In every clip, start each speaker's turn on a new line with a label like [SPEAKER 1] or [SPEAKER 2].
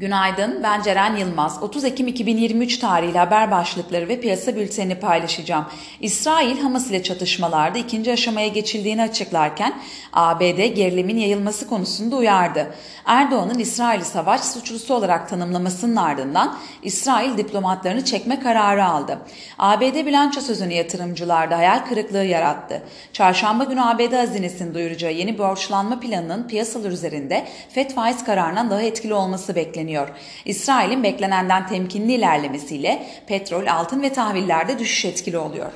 [SPEAKER 1] Günaydın, ben Ceren Yılmaz. 30 Ekim 2023 tarihli haber başlıkları ve piyasa bültenini paylaşacağım. İsrail, Hamas ile çatışmalarda ikinci aşamaya geçildiğini açıklarken ABD gerilimin yayılması konusunda uyardı. Erdoğan'ın İsrail'i savaş suçlusu olarak tanımlamasının ardından İsrail diplomatlarını çekme kararı aldı. ABD bilanço sözünü yatırımcılarda hayal kırıklığı yarattı. Çarşamba günü ABD hazinesinin duyuracağı yeni borçlanma planının piyasalar üzerinde FED faiz kararından daha etkili olması bekleniyor bekleniyor. İsrail'in beklenenden temkinli ilerlemesiyle petrol, altın ve tahvillerde düşüş etkili oluyor.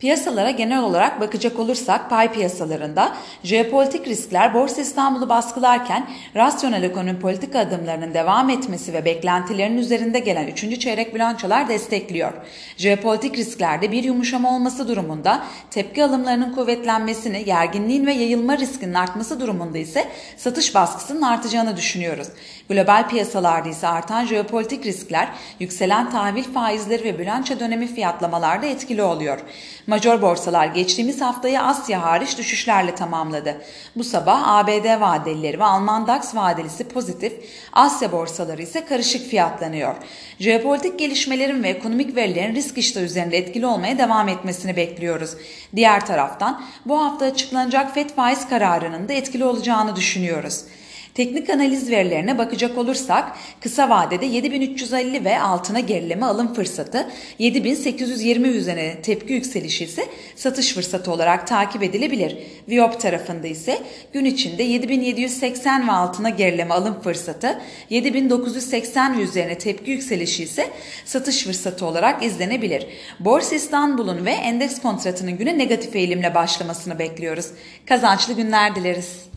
[SPEAKER 1] Piyasalara genel olarak bakacak olursak pay piyasalarında jeopolitik riskler Borsa İstanbul'u baskılarken rasyonel ekonomi politika adımlarının devam etmesi ve beklentilerin üzerinde gelen 3. çeyrek bilançolar destekliyor. Jeopolitik risklerde bir yumuşama olması durumunda tepki alımlarının kuvvetlenmesini, gerginliğin ve yayılma riskinin artması durumunda ise satış baskısının artacağını düşünüyoruz. Global piyasalarda ise artan jeopolitik riskler yükselen tahvil faizleri ve bilanço dönemi fiyatlamalarda etkili oluyor. Major borsalar geçtiğimiz haftayı Asya hariç düşüşlerle tamamladı. Bu sabah ABD vadelileri ve Alman DAX vadelisi pozitif, Asya borsaları ise karışık fiyatlanıyor. Jeopolitik gelişmelerin ve ekonomik verilerin risk iştahı üzerinde etkili olmaya devam etmesini bekliyoruz. Diğer taraftan bu hafta açıklanacak FED faiz kararının da etkili olacağını düşünüyoruz. Teknik analiz verilerine bakacak olursak kısa vadede 7350 ve altına gerileme alım fırsatı, 7820 üzerine tepki yükselişi ise satış fırsatı olarak takip edilebilir. Viyop tarafında ise gün içinde 7780 ve altına gerileme alım fırsatı, 7980 ve üzerine tepki yükselişi ise satış fırsatı olarak izlenebilir. Borsa İstanbul'un ve endeks kontratının güne negatif eğilimle başlamasını bekliyoruz. Kazançlı günler dileriz.